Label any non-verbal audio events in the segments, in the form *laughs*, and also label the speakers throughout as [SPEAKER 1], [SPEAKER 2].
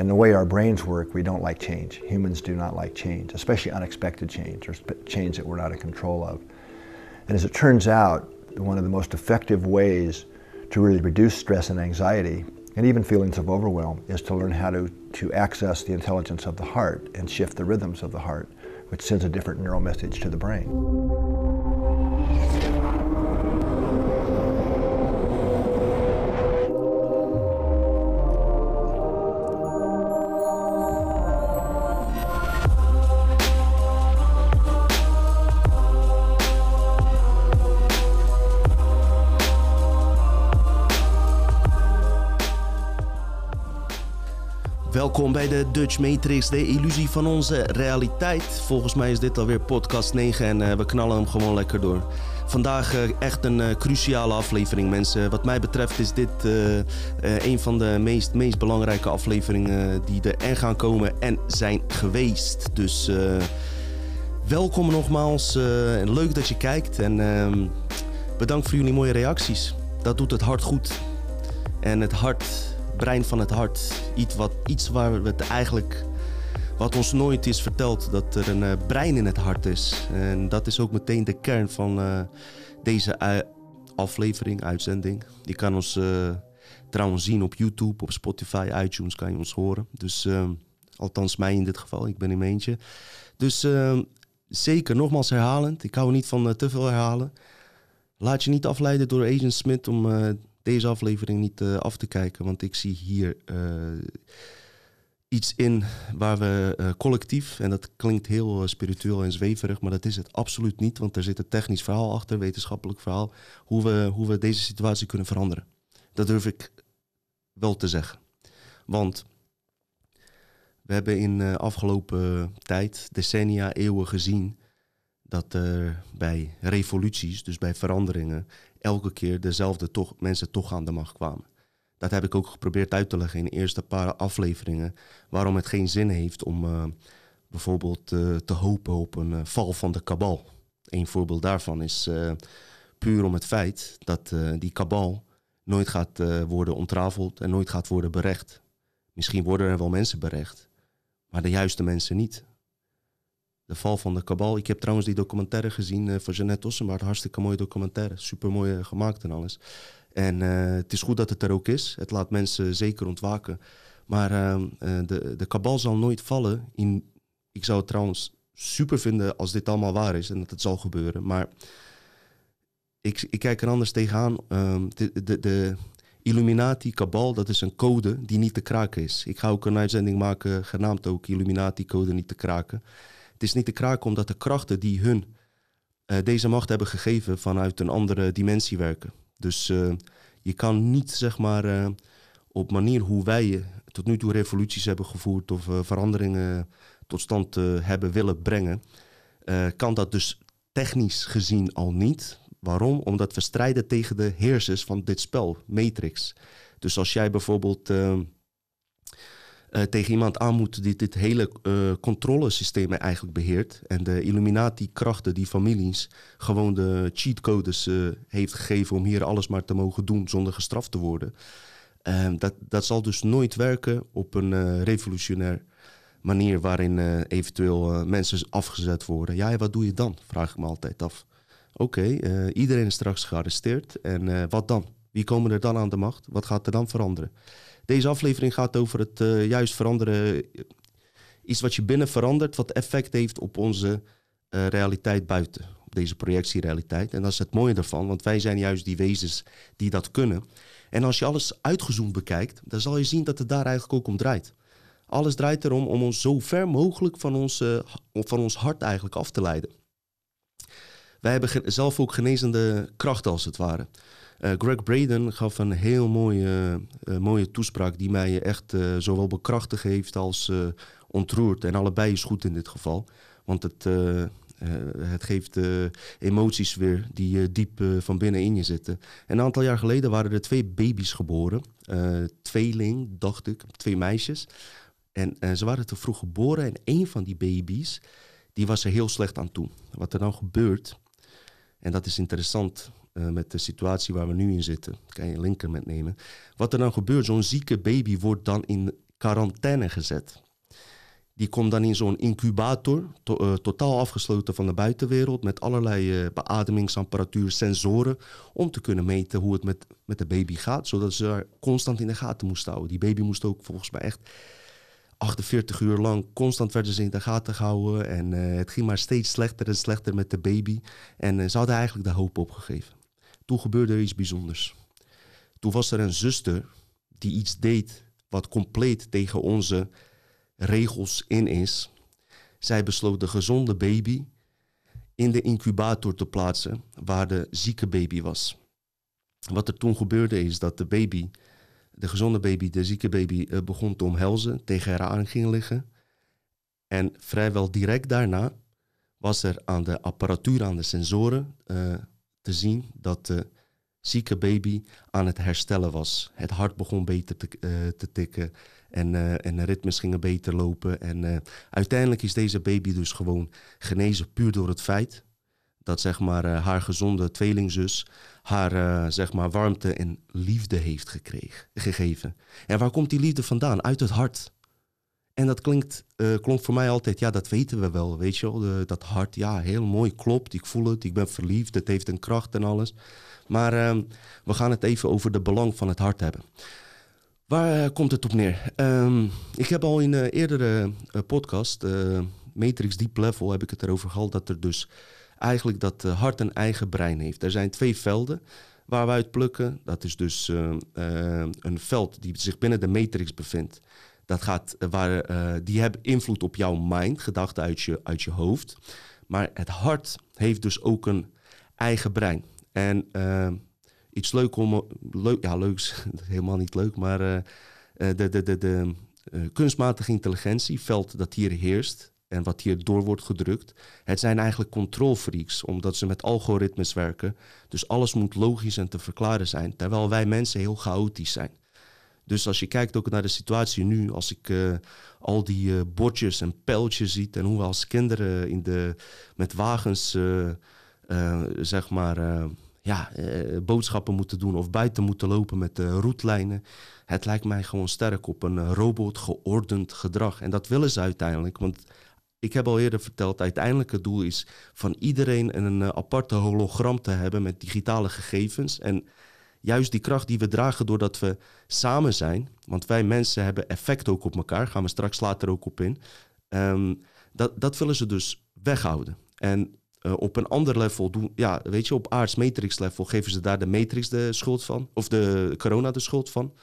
[SPEAKER 1] And the way our brains work, we don't like change. Humans do not like change, especially unexpected change or change that we're not in control of. And as it turns out, one of the most effective ways to really reduce stress and anxiety and even feelings of overwhelm is to learn how to, to access the intelligence of the heart and shift the rhythms of the heart, which sends a different neural message to the brain.
[SPEAKER 2] Welkom bij de Dutch Matrix, de illusie van onze realiteit. Volgens mij is dit alweer podcast 9 en uh, we knallen hem gewoon lekker door. Vandaag uh, echt een uh, cruciale aflevering, mensen. Wat mij betreft is dit een van de meest, meest belangrijke afleveringen die er gaan komen en zijn geweest. Dus welkom nogmaals. leuk dat je kijkt en ehm, bedankt voor jullie mooie reacties. Dat doet het hart goed. En het hart brein van het hart. Iets, wat, iets waar we het eigenlijk, wat ons nooit is verteld, dat er een uh, brein in het hart is. En dat is ook meteen de kern van uh, deze aflevering, uitzending. Je kan ons trouwens zien op YouTube, op Spotify, iTunes kan je ons horen. Dus althans mij in dit geval, ik ben in mijn eentje. Dus zeker, nogmaals herhalend. Ik hou niet van te veel herhalen. Laat je niet afleiden door Agent Smith om deze aflevering niet uh, af te kijken. Want ik zie hier uh, iets in waar we uh, collectief, en dat klinkt heel spiritueel en zweverig, maar dat is het absoluut niet. Want er zit een technisch verhaal achter, wetenschappelijk verhaal, hoe we, hoe we deze situatie kunnen veranderen. Dat durf ik wel te zeggen. Want we hebben in afgelopen tijd, decennia, eeuwen gezien dat er bij revoluties, dus bij veranderingen, elke keer dezelfde toch, mensen toch aan de macht kwamen. Dat heb ik ook geprobeerd uit te leggen in de eerste paar afleveringen. Waarom het geen zin heeft om uh, bijvoorbeeld uh, te hopen op een uh, val van de kabal. Een voorbeeld daarvan is puur om het feit dat die kabal nooit gaat worden ontrafeld en nooit gaat worden berecht. Misschien worden er wel mensen berecht, maar de juiste mensen niet. De val van de kabal. Ik heb trouwens die documentaire gezien uh, van Jeannette Ossenbaard. Hartstikke mooie documentaire. Super mooi eh, gemaakt en alles. En uh, het is goed dat het er ook is. Het laat mensen zeker ontwaken. Maar uh, de, de kabal zal nooit vallen. In, ik zou het trouwens super vinden als dit allemaal waar is en dat het zal gebeuren. Maar ik, ik kijk er anders tegenaan. Uh, de, de, de Illuminati-kabal, dat is een code die niet te kraken is. Ik ga ook een uitzending maken genaamd ook Illuminati-code niet te kraken. Het is niet te kraken omdat de krachten die hun uh, deze macht hebben gegeven vanuit een andere dimensie werken. Dus uh, je kan niet, zeg maar, uh, op manier hoe wij tot nu toe revoluties hebben gevoerd of veranderingen tot stand hebben willen brengen, kan dat dus technisch gezien al niet. Waarom? Omdat we strijden tegen de heersers van dit spel, Matrix. Dus als jij bijvoorbeeld uh, tegen iemand aan moet die dit hele uh, controlesysteem eigenlijk beheert. En de Illuminati-krachten die families gewoon de cheatcodes uh, heeft gegeven om hier alles maar te mogen doen zonder gestraft te worden. Ehm, dat, dat zal dus nooit werken op een revolutionair manier waarin eventueel mensen afgezet worden. Ja, wat doe je dan? Vraag ik me altijd af. Oké, iedereen is straks gearresteerd. En wat dan? Wie komen er dan aan de macht? Wat gaat er dan veranderen? Deze aflevering gaat over het uh, juist veranderen. Iets wat je binnen verandert, wat effect heeft op onze uh, realiteit buiten. Op deze projectierealiteit. En dat is het mooie daarvan, want wij zijn juist die wezens die dat kunnen. En als je alles uitgezoomd bekijkt, dan zal je zien dat het daar eigenlijk ook om draait. Alles draait erom om ons zo ver mogelijk van uh, van ons hart eigenlijk af te leiden. Wij hebben zelf ook genezende krachten als het ware. Uh, Greg Braden gaf een heel mooie, uh, mooie toespraak die mij echt uh, zowel bekrachtigd heeft als ontroerd. En allebei is goed in dit geval. Want het, het geeft emoties weer die diep van binnen in je zitten. En een aantal jaar geleden waren er twee baby's geboren. tweeling, dacht ik, twee meisjes. En ze waren te vroeg geboren en een van die baby's, die was er heel slecht aan toe. Wat er dan gebeurt, en dat is interessant uh, met de situatie waar we nu in zitten. Kan je een linker met nemen. Wat er dan gebeurt, zo'n zieke baby wordt dan in quarantaine gezet. Die komt dan in zo'n incubator, to- totaal afgesloten van de buitenwereld, met allerlei beademingsapparatuur, sensoren, om te kunnen meten hoe het met, met de baby gaat, zodat ze haar constant in de gaten moesten houden. Die baby moest ook volgens mij echt 48 uur lang constant werden in de gaten gehouden. En uh, het ging maar steeds slechter en slechter met de baby. En uh, ze hadden eigenlijk de hoop opgegeven. Toen gebeurde er iets bijzonders. Toen was er een zuster die iets deed wat compleet tegen onze regels in is. Zij besloot de gezonde baby in de incubator te plaatsen waar de zieke baby was. Wat er toen gebeurde is dat de baby de gezonde baby, de zieke baby, uh, begon te omhelzen, tegen haar aan ging liggen. En vrijwel direct daarna was er aan de apparatuur, aan de sensoren, uh, te zien dat de zieke baby aan het herstellen was. Het hart begon beter te, uh, te tikken en, en de ritmes gingen beter lopen. En uiteindelijk is deze baby dus gewoon genezen puur door het feit dat zeg maar, haar gezonde tweelingzus haar zeg maar warmte en liefde heeft gekregen, gegeven. En waar komt die liefde vandaan? Uit het hart. En dat klinkt, uh, klonk voor mij altijd, ja, dat weten we wel, weet je wel. Dat hart, ja, heel mooi, klopt, ik voel het, ik ben verliefd, het heeft een kracht en alles. Maar uh, we gaan het even over de belang van het hart hebben. Waar komt het op neer? Um, ik heb al in een eerdere podcast, Matrix Deep Level, heb ik het erover gehad, dat er dus eigenlijk dat hart een eigen brein heeft. Er zijn twee velden waar we uit plukken. Dat is dus uh, een veld die zich binnen de matrix bevindt. Dat gaat, waar, die hebben invloed op jouw mind, gedachten uit je, uit je hoofd. Maar het hart heeft dus ook een eigen brein. En iets leuk om. Leuk, ja, leuk *laughs* helemaal niet leuk, maar de, de, de, de, de kunstmatige intelligentie, veld dat hier heerst, en wat hier door wordt gedrukt. Het zijn eigenlijk controlfreaks, omdat ze met algoritmes werken. Dus alles moet logisch en te verklaren zijn, terwijl wij mensen heel chaotisch zijn. Dus als je kijkt ook naar de situatie nu, als ik uh, al die uh, bordjes en pijltjes ziet en hoe we als kinderen in de, met wagens, uh, zeg maar, ja, boodschappen moeten doen of buiten moeten lopen met de routlijnen. Het lijkt mij gewoon sterk op een robot geordend gedrag. En dat willen ze uiteindelijk, want ik heb al eerder verteld, uiteindelijk het doel is van iedereen een aparte hologram te hebben met digitale gegevens. En juist die kracht die we dragen doordat we samen zijn, want wij mensen hebben effect ook op elkaar, gaan we straks later ook op in. Um, dat, dat willen ze dus weghouden. En uh, op een ander level ja, weet je, op aards matrix level geven ze daar de matrix de schuld van, of de corona de schuld van.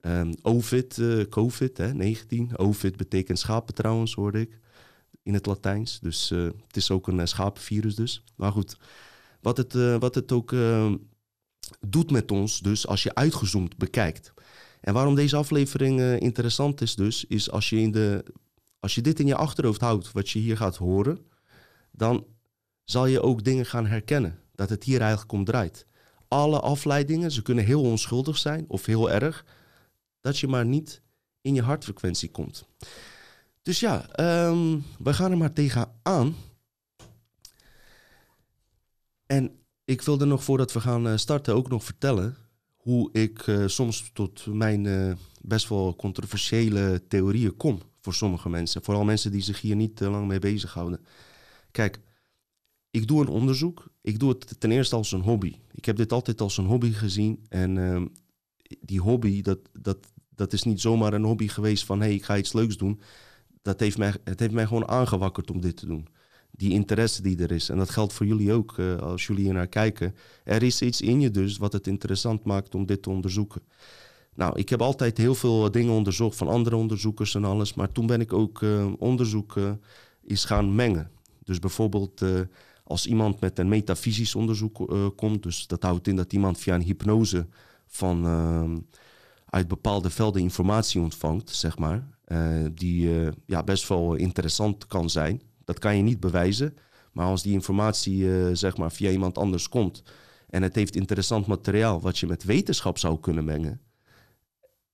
[SPEAKER 2] Um, Ovid, uh, COVID, hè, 19. Ovid betekent schapen trouwens, hoorde ik in het Latijns. Dus uh, het is ook een schapenvirus dus. Maar goed, wat het, wat het ook doet met ons, dus als je uitgezoomd bekijkt. En waarom deze aflevering interessant is dus, is als je, in de, als je dit in je achterhoofd houdt, wat je hier gaat horen, dan zal je ook dingen gaan herkennen. Dat het hier eigenlijk om draait. Alle afleidingen, ze kunnen heel onschuldig zijn of heel erg, dat je maar niet in je hartfrequentie komt. Dus ja, um, we gaan er maar tegenaan. En ik wilde nog voordat we gaan starten ook nog vertellen hoe ik uh, soms tot mijn uh, best wel controversiële theorieën kom voor sommige mensen. Vooral mensen die zich hier niet te lang mee bezighouden. Kijk, ik doe een onderzoek. Ik doe het ten eerste als een hobby. Ik heb dit altijd als een hobby gezien. En uh, die hobby, dat, dat, dat is niet zomaar een hobby geweest van... hé, hey, ik ga iets leuks doen dat heeft mij, het heeft mij gewoon aangewakkerd om dit te doen. Die interesse die er is. En dat geldt voor jullie ook, uh, als jullie hier naar kijken. Er is iets in je dus wat het interessant maakt om dit te onderzoeken. Nou, ik heb altijd heel veel dingen onderzocht van andere onderzoekers en alles. Maar toen ben ik ook uh, onderzoeken is gaan mengen. Dus bijvoorbeeld als iemand met een metafysisch onderzoek komt. Dus dat houdt in dat iemand via een hypnose van uit bepaalde velden informatie ontvangt, zeg maar. Die ja, best wel interessant kan zijn. Dat kan je niet bewijzen. Maar als die informatie uh, zeg maar via iemand anders komt en het heeft interessant materiaal wat je met wetenschap zou kunnen mengen,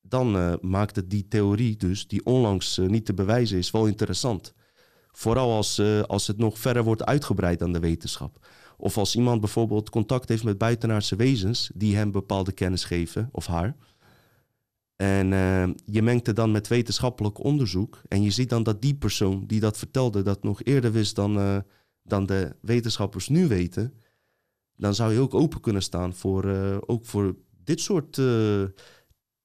[SPEAKER 2] dan maakt het die theorie dus, die onlangs niet te bewijzen is, wel interessant. Vooral als, als het nog verder wordt uitgebreid aan de wetenschap. Of als iemand bijvoorbeeld contact heeft met buitenaardse wezens die hem bepaalde kennis geven, of haar En uh, je mengt het dan met wetenschappelijk onderzoek. En je ziet dan dat die persoon die dat vertelde, dat nog eerder wist dan, uh, dan de wetenschappers nu weten. Dan zou je ook open kunnen staan voor, uh, ook voor dit soort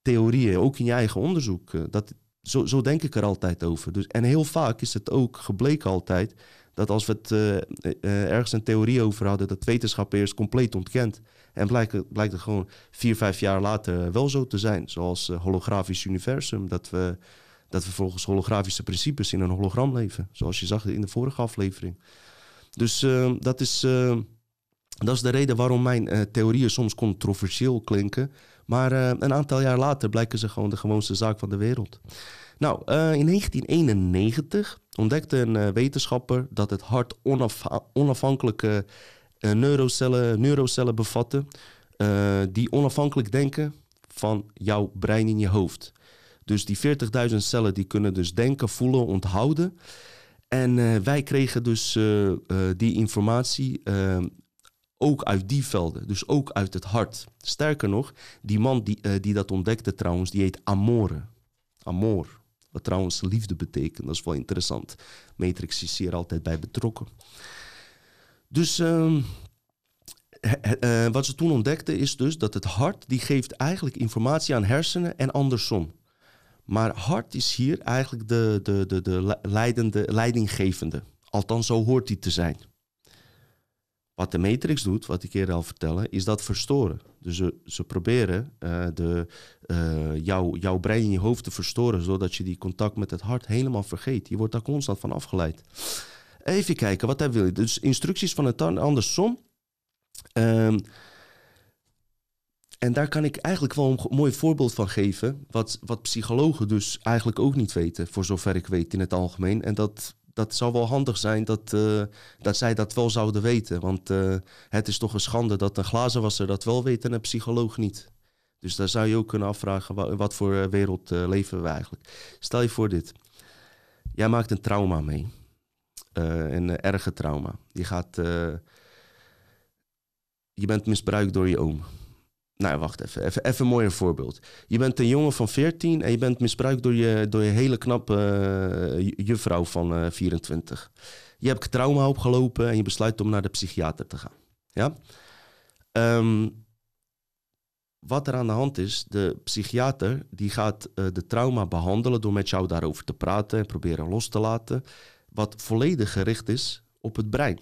[SPEAKER 2] theorieën, ook in je eigen onderzoek. dat, zo, zo denk ik er altijd over. Dus, en heel vaak is het ook gebleken altijd dat als we het ergens een theorie over hadden, dat wetenschap eerst compleet ontkent. En blijkt, blijkt het gewoon vier, vijf jaar later wel zo te zijn. Zoals uh, holografisch universum. Dat we, dat we volgens holografische principes in een hologram leven. Zoals je zag in de vorige aflevering. Dus dat, is, dat is de reden waarom mijn theorieën soms controversieel klinken. Maar een aantal jaar later blijken ze gewoon de gewoonste zaak van de wereld. Nou, in 1991 ontdekte een wetenschapper dat het hart onaf onafhankelijke neurocellen, neurocellen bevatten die onafhankelijk denken van jouw brein in je hoofd. Dus die 40.000 cellen die kunnen dus denken, voelen, onthouden. En wij kregen dus die informatie ook uit die velden, dus ook uit het hart. Sterker nog, die man die, die dat ontdekte trouwens, die heet Amore. Amor, wat trouwens liefde betekent, dat is wel interessant. Matrix is hier altijd bij betrokken. Dus uh, wat ze toen ontdekten is dus dat het hart die geeft eigenlijk informatie aan hersenen en andersom. Maar hart is hier eigenlijk de, de, de, de leidende, leidinggevende. Althans, zo hoort hij te zijn. Wat de matrix doet, wat ik eerder al vertelde, is dat verstoren. Dus ze, ze proberen uh, de, jou, jouw brein in je hoofd te verstoren, zodat je die contact met het hart helemaal vergeet. Je wordt daar constant van afgeleid. Even kijken, wat hij wil. Dus instructies van het andersom. Um, en daar kan ik eigenlijk wel een mooi voorbeeld van geven. Wat, wat psychologen dus eigenlijk ook niet weten, voor zover ik weet in het algemeen. En dat, dat zou wel handig zijn dat, uh, dat zij dat wel zouden weten. Want uh, het is toch een schande dat een glazenwasser dat wel weet en een psycholoog niet. Dus daar zou je ook kunnen afvragen, wat, wat voor wereld uh, leven we eigenlijk. Stel je voor dit. Jij maakt een trauma mee. Een erge trauma. Je, gaat, je bent misbruikt door je oom. Nou, wacht even. even. Een mooier voorbeeld. Je bent een jongen van 14 en je bent misbruikt door je, door je hele knappe uh, juffrouw van 24. Je hebt trauma opgelopen en je besluit om naar de psychiater te gaan. Ja? Um, wat er aan de hand is, de psychiater die gaat de trauma behandelen door met jou daarover te praten en proberen los te laten wat volledig gericht is op het brein.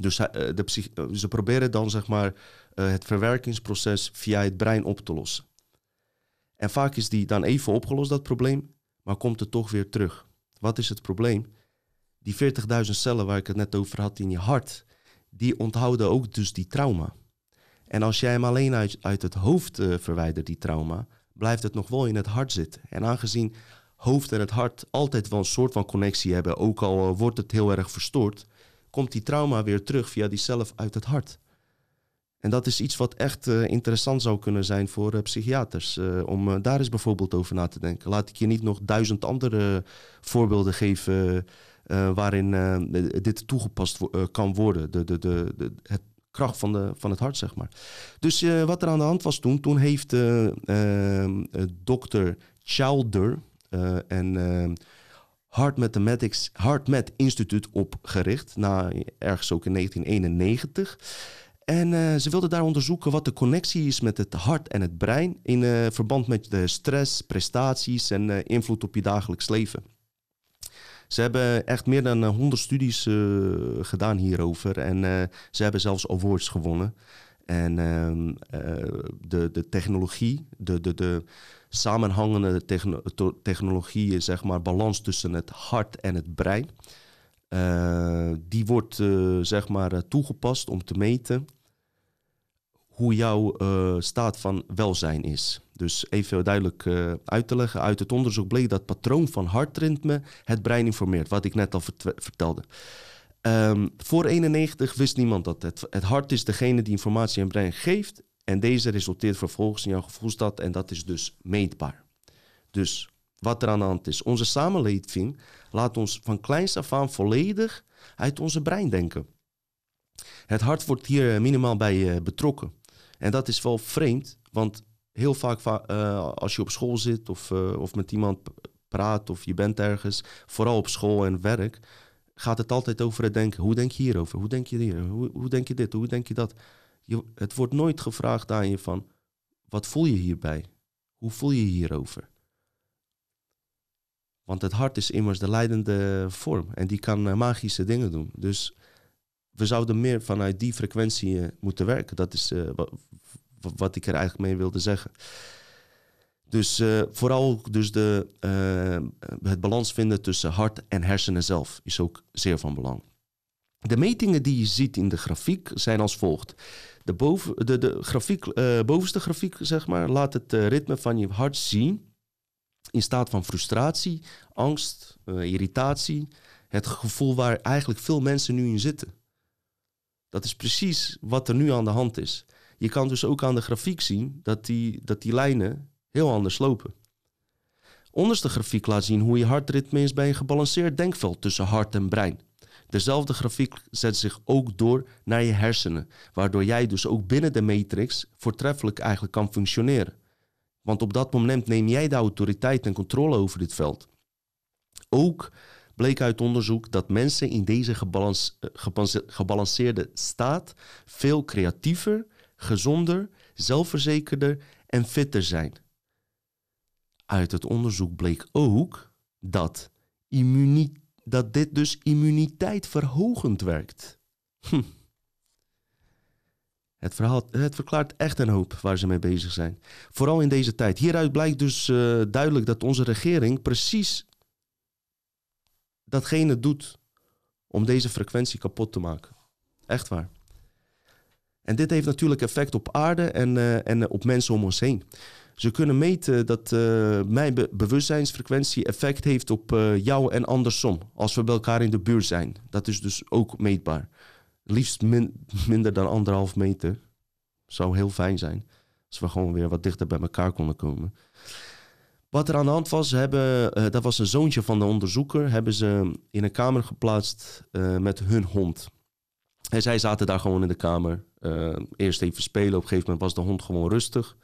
[SPEAKER 2] Dus uh, de uh, ze proberen dan zeg maar uh, het verwerkingsproces via het brein op te lossen. En vaak is die dan even opgelost, dat probleem, maar komt het toch weer terug. Wat is het probleem? Die 40.000 cellen waar ik het net over had in je hart, die onthouden ook dus die trauma. En als jij hem alleen uit, uit het hoofd verwijdert, die trauma, blijft het nog wel in het hart zitten. En aangezien hoofd en het hart altijd wel een soort van connectie hebben, ook al eh, wordt het heel erg verstoord, komt die trauma weer terug via die zelf uit het hart. En dat is iets wat echt uh, interessant zou kunnen zijn voor uh, psychiaters. Uh, om daar eens bijvoorbeeld over na te denken. Laat ik je niet nog duizend andere voorbeelden geven waarin dit toegepast kan worden. De, de, de, de, het kracht van, de, van het hart, zeg maar. Dus wat er aan de hand was toen, toen heeft dokter Childer, en Heart Mathematics, HeartMath Instituut opgericht, na, ergens ook in 1991. En uh, ze wilden daar onderzoeken wat de connectie is met het hart en het brein in uh, verband met de stress, prestaties en uh, invloed op je dagelijks leven. Ze hebben echt meer dan 100 studies gedaan hierover en ze hebben zelfs awards gewonnen. En ehm, de, de technologie, de, de, de, samenhangende techno technologieën, zeg maar, balans tussen het hart en het brein. Uh, die wordt uh, zeg maar, uh, toegepast om te meten hoe jouw staat van welzijn is. Dus even duidelijk uit te leggen. Uit het onderzoek bleek dat patroon van hartritme het brein informeert, wat ik net al vertelde. Um, voor 91 wist niemand dat. Het, het hart is degene die informatie aan het brein geeft en deze resulteert vervolgens in jouw gevoelsstad en dat is dus meetbaar. Dus wat er aan de hand is. Onze samenleving laat ons van kleins af aan volledig uit onze brein denken. Het hart wordt hier minimaal bij uh, betrokken. En dat is wel vreemd, want heel vaak als je op school zit of, of met iemand praat of je bent ergens, vooral op school en werk, gaat het altijd over het denken. Hoe denk je hierover? Hoe denk je hier? Hoe, hoe denk je dit? Hoe denk je dat? Je, het wordt nooit gevraagd aan je van, wat voel je hierbij? Hoe voel je hierover? Want het hart is immers de leidende vorm en die kan eh, magische dingen doen. Dus we zouden meer vanuit die frequentie eh, moeten werken. Dat is wat, wat, ik er eigenlijk mee wilde zeggen. Dus vooral dus de, het balans vinden tussen hart en hersenen zelf is ook zeer van belang. De metingen die je ziet in de grafiek zijn als volgt. De, boven, de, de grafiek, bovenste grafiek zeg maar, laat het ritme van je hart zien in staat van frustratie, angst, uh, irritatie. Het gevoel waar eigenlijk veel mensen nu in zitten. Dat is precies wat er nu aan de hand is. Je kan dus ook aan de grafiek zien dat die, dat die lijnen heel anders lopen. Onderste grafiek laat zien hoe je hartritme is bij een gebalanceerd denkveld tussen hart en brein. Dezelfde grafiek zet zich ook door naar je hersenen, waardoor jij dus ook binnen de matrix voortreffelijk eigenlijk kan functioneren. Want op dat moment neem jij de autoriteit en controle over dit veld. Ook bleek uit onderzoek dat mensen in deze eh, gebalanceerde staat veel creatiever, gezonder, zelfverzekerder en fitter zijn. Uit het onderzoek bleek ook dat, dat dit dus immuniteit verhogend werkt. Hm. Het, verhaal, het verklaart echt een hoop waar ze mee bezig zijn. Vooral in deze tijd. Hieruit blijkt dus uh, duidelijk dat onze regering precies datgene doet om deze frequentie kapot te maken. Echt waar. En dit heeft natuurlijk effect op aarde en, uh, en op mensen om ons heen. Ze kunnen meten dat uh, mijn be bewustzijnsfrequentie effect heeft op jou en andersom. Als we bij elkaar in de buurt zijn. Dat is dus ook meetbaar liefst minder dan anderhalf meter. Zou heel fijn zijn. Als we gewoon weer wat dichter bij elkaar konden komen. Wat er aan de hand was, hebben, uh, dat was een zoontje van de onderzoeker, hebben ze in een kamer geplaatst met hun hond. En zij zaten daar gewoon in de kamer. Eerst even spelen, op een gegeven moment was de hond gewoon rustig.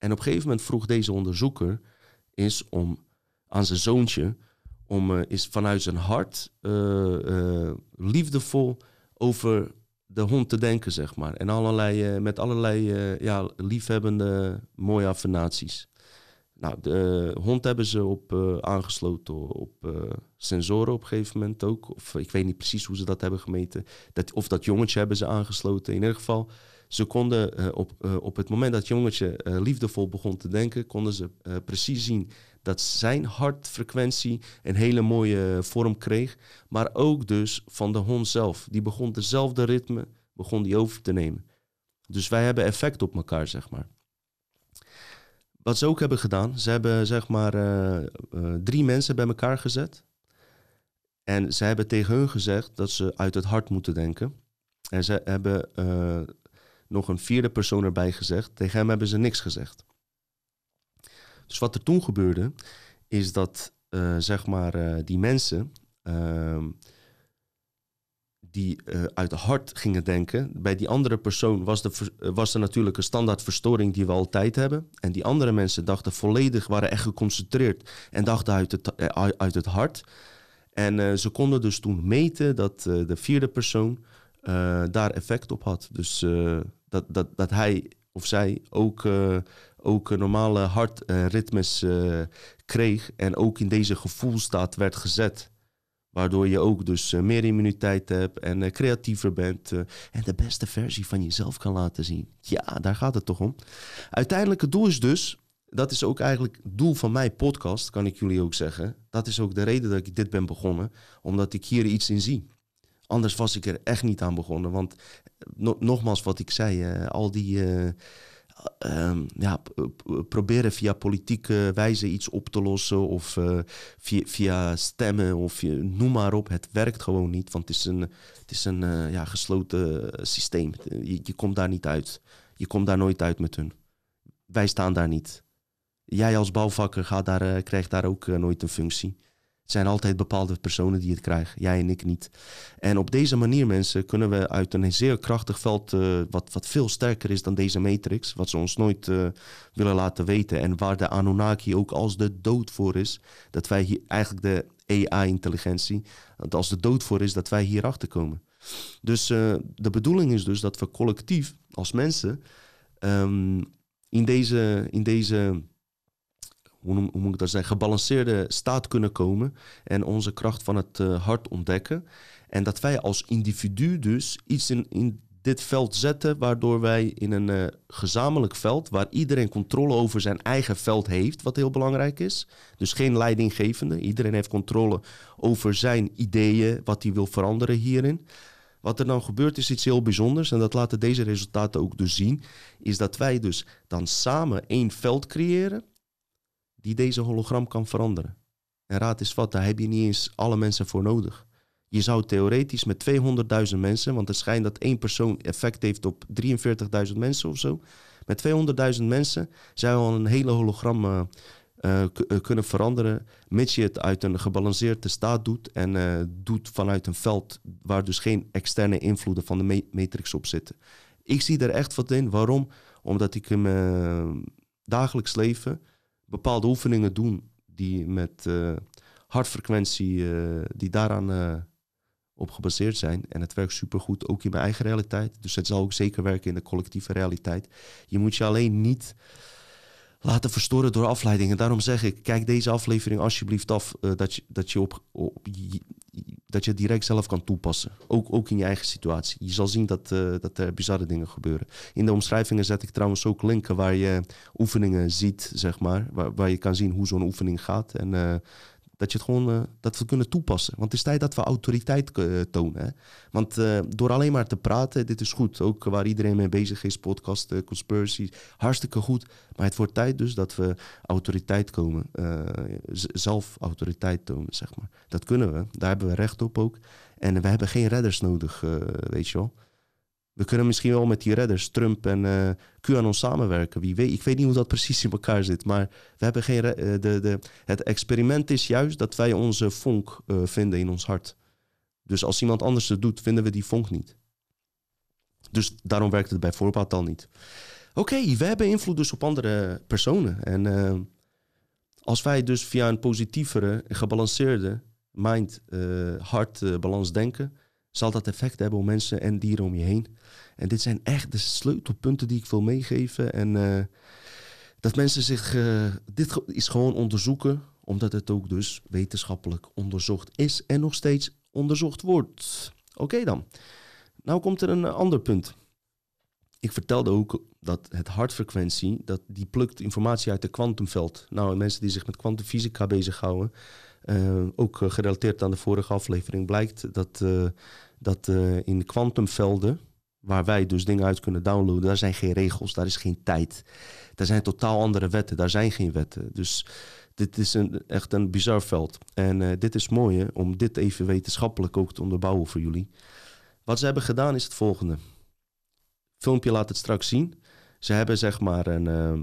[SPEAKER 2] En op een gegeven moment vroeg deze onderzoeker is om aan zijn zoontje om is vanuit zijn hart liefdevol over de hond te denken, zeg maar. En allerlei, met allerlei ja, liefhebbende mooie affirmaties. Nou, de hond hebben ze op aangesloten op sensoren op een gegeven moment ook. Of ik weet niet precies hoe ze dat hebben gemeten. Dat, of dat jongetje hebben ze aangesloten. In ieder geval, ze konden op, op het moment dat het jongetje liefdevol begon te denken, konden ze precies zien dat zijn hartfrequentie een hele mooie vorm kreeg. Maar ook dus van de hond zelf. Die begon dezelfde ritme, begon die over te nemen. Dus wij hebben effect op elkaar, zeg maar. Wat ze ook hebben gedaan, ze hebben zeg maar drie mensen bij elkaar gezet. En ze hebben tegen hun gezegd dat ze uit het hart moeten denken. En ze hebben nog een vierde persoon erbij gezegd. Tegen hem hebben ze niks gezegd. Dus wat er toen gebeurde, is dat uh, zeg maar uh, die mensen uh, die uh, uit het hart gingen denken, bij die andere persoon was, de, was er natuurlijk een standaard verstoring die we altijd hebben. En die andere mensen dachten volledig, waren echt geconcentreerd en dachten uit het, uit het hart. En ze konden dus toen meten dat de vierde persoon daar effect op had. Dus dat, dat, dat hij of zij ook ook normale hartritmes uh, kreeg en ook in deze gevoelstaat werd gezet. Waardoor je ook dus meer immuniteit hebt en creatiever bent en de beste versie van jezelf kan laten zien. Ja, daar gaat het toch om. Uiteindelijk het doel is dus, dat is ook eigenlijk het doel van mijn podcast, kan ik jullie ook zeggen. Dat is ook de reden dat ik dit ben begonnen, omdat ik hier iets in zie. Anders was ik er echt niet aan begonnen, want no nogmaals wat ik zei, al die um, ja, proberen via politieke wijze iets op te lossen of uh, via, via, stemmen of je, noem maar op. Het werkt gewoon niet, want het is een, het is een ja, gesloten systeem. Je, je, komt daar niet uit. Je komt daar nooit uit met hun. Wij staan daar niet. Jij als bouwvakker gaat daar, krijgt daar ook nooit een functie. Zijn altijd bepaalde personen die het krijgen, jij en ik niet. En op deze manier, mensen, kunnen we uit een zeer krachtig veld, uh, wat, wat veel sterker is dan deze matrix, wat ze ons nooit uh, willen laten weten en waar de Anunnaki ook als de dood voor is, dat wij hier eigenlijk de AI-intelligentie, dat als de dood voor is, dat wij hierachter komen. Dus uh, de bedoeling is dus dat we collectief als mensen um, in deze, in deze hoe, hoe, moet ik dat zeggen, gebalanceerde staat kunnen komen en onze kracht van het uh, hart ontdekken. En dat wij als individu dus iets in, in dit veld zetten, waardoor wij in een uh, gezamenlijk veld, waar iedereen controle over zijn eigen veld heeft, wat heel belangrijk is. Dus geen leidinggevende. Iedereen heeft controle over zijn ideeën, wat hij wil veranderen hierin. Wat er dan gebeurt is iets heel bijzonders en dat laten deze resultaten ook dus zien, is dat wij dus dan samen één veld creëren die deze hologram kan veranderen. En raad eens wat, daar heb je niet eens alle mensen voor nodig. Je zou theoretisch met 200.000 mensen, want het schijnt dat één persoon effect heeft op 43.000 mensen of zo. Met 200.000 mensen zou je al een hele hologram uh, uh, kunnen veranderen, mits je het uit een gebalanceerde staat doet en doet vanuit een veld waar dus geen externe invloeden van de matrix op zitten. Ik zie er echt wat in. Waarom? Omdat ik in mijn dagelijks leven bepaalde oefeningen doe die met hartfrequentie, die daaraan op gebaseerd zijn. En het werkt supergoed ook in mijn eigen realiteit. Dus het zal ook zeker werken in de collectieve realiteit. Je moet je alleen niet laten verstoren door afleidingen. Daarom zeg ik, kijk deze aflevering alsjeblieft af uh, dat, je, dat, je op, dat je direct zelf kan toepassen. Ook, ook in je eigen situatie. Je zal zien dat, uh, dat er bizarre dingen gebeuren. In de omschrijvingen zet ik trouwens ook linken waar je oefeningen ziet, zeg maar. Waar, waar je kan zien hoe zo'n oefening gaat. En uh, dat, je het gewoon, uh, dat we kunnen toepassen. Want het is tijd dat we autoriteit uh, tonen. Hè? Want uh, door alleen maar te praten, dit is goed. Ook waar iedereen mee bezig is, podcast, conspiracy, hartstikke goed. Maar het wordt tijd dus dat we autoriteit komen. zelf autoriteit tonen, zeg maar. Dat kunnen we. Daar hebben we recht op ook. En we hebben geen redders nodig, weet je wel. We kunnen misschien wel met die redders, Trump en uh, QAnon samenwerken. Wie weet, ik weet niet hoe dat precies in elkaar zit. Maar we hebben geen uh, de, de, het experiment is juist dat wij onze vonk uh, vinden in ons hart. Dus als iemand anders het doet, vinden we die vonk niet. Dus daarom werkt het bij voorbaat al niet. Oké, we hebben invloed dus op andere personen. En als wij dus via een positievere, gebalanceerde mind, hart balans denken zal dat effect hebben op mensen en dieren om je heen. En dit zijn echt de sleutelpunten die ik wil meegeven. En uh, dat mensen zich. Uh, dit is gewoon onderzoeken, omdat het ook dus wetenschappelijk onderzocht is en nog steeds onderzocht wordt. Oké dan. Nou komt er een ander punt. Ik vertelde ook dat het hartfrequentie, dat die plukt informatie uit het kwantumveld. Nou, mensen die zich met kwantumfysica bezighouden, uh, ook gerelateerd aan de vorige aflevering, blijkt dat, dat in kwantumvelden, waar wij dus dingen uit kunnen downloaden, daar zijn geen regels, daar is geen tijd. Daar zijn totaal andere wetten, daar zijn geen wetten. Dus dit is een, echt een bizar veld. En dit is mooi om dit even wetenschappelijk ook te onderbouwen voor jullie. Wat ze hebben gedaan is het volgende filmpje laat het straks zien. Ze hebben zeg maar een, uh,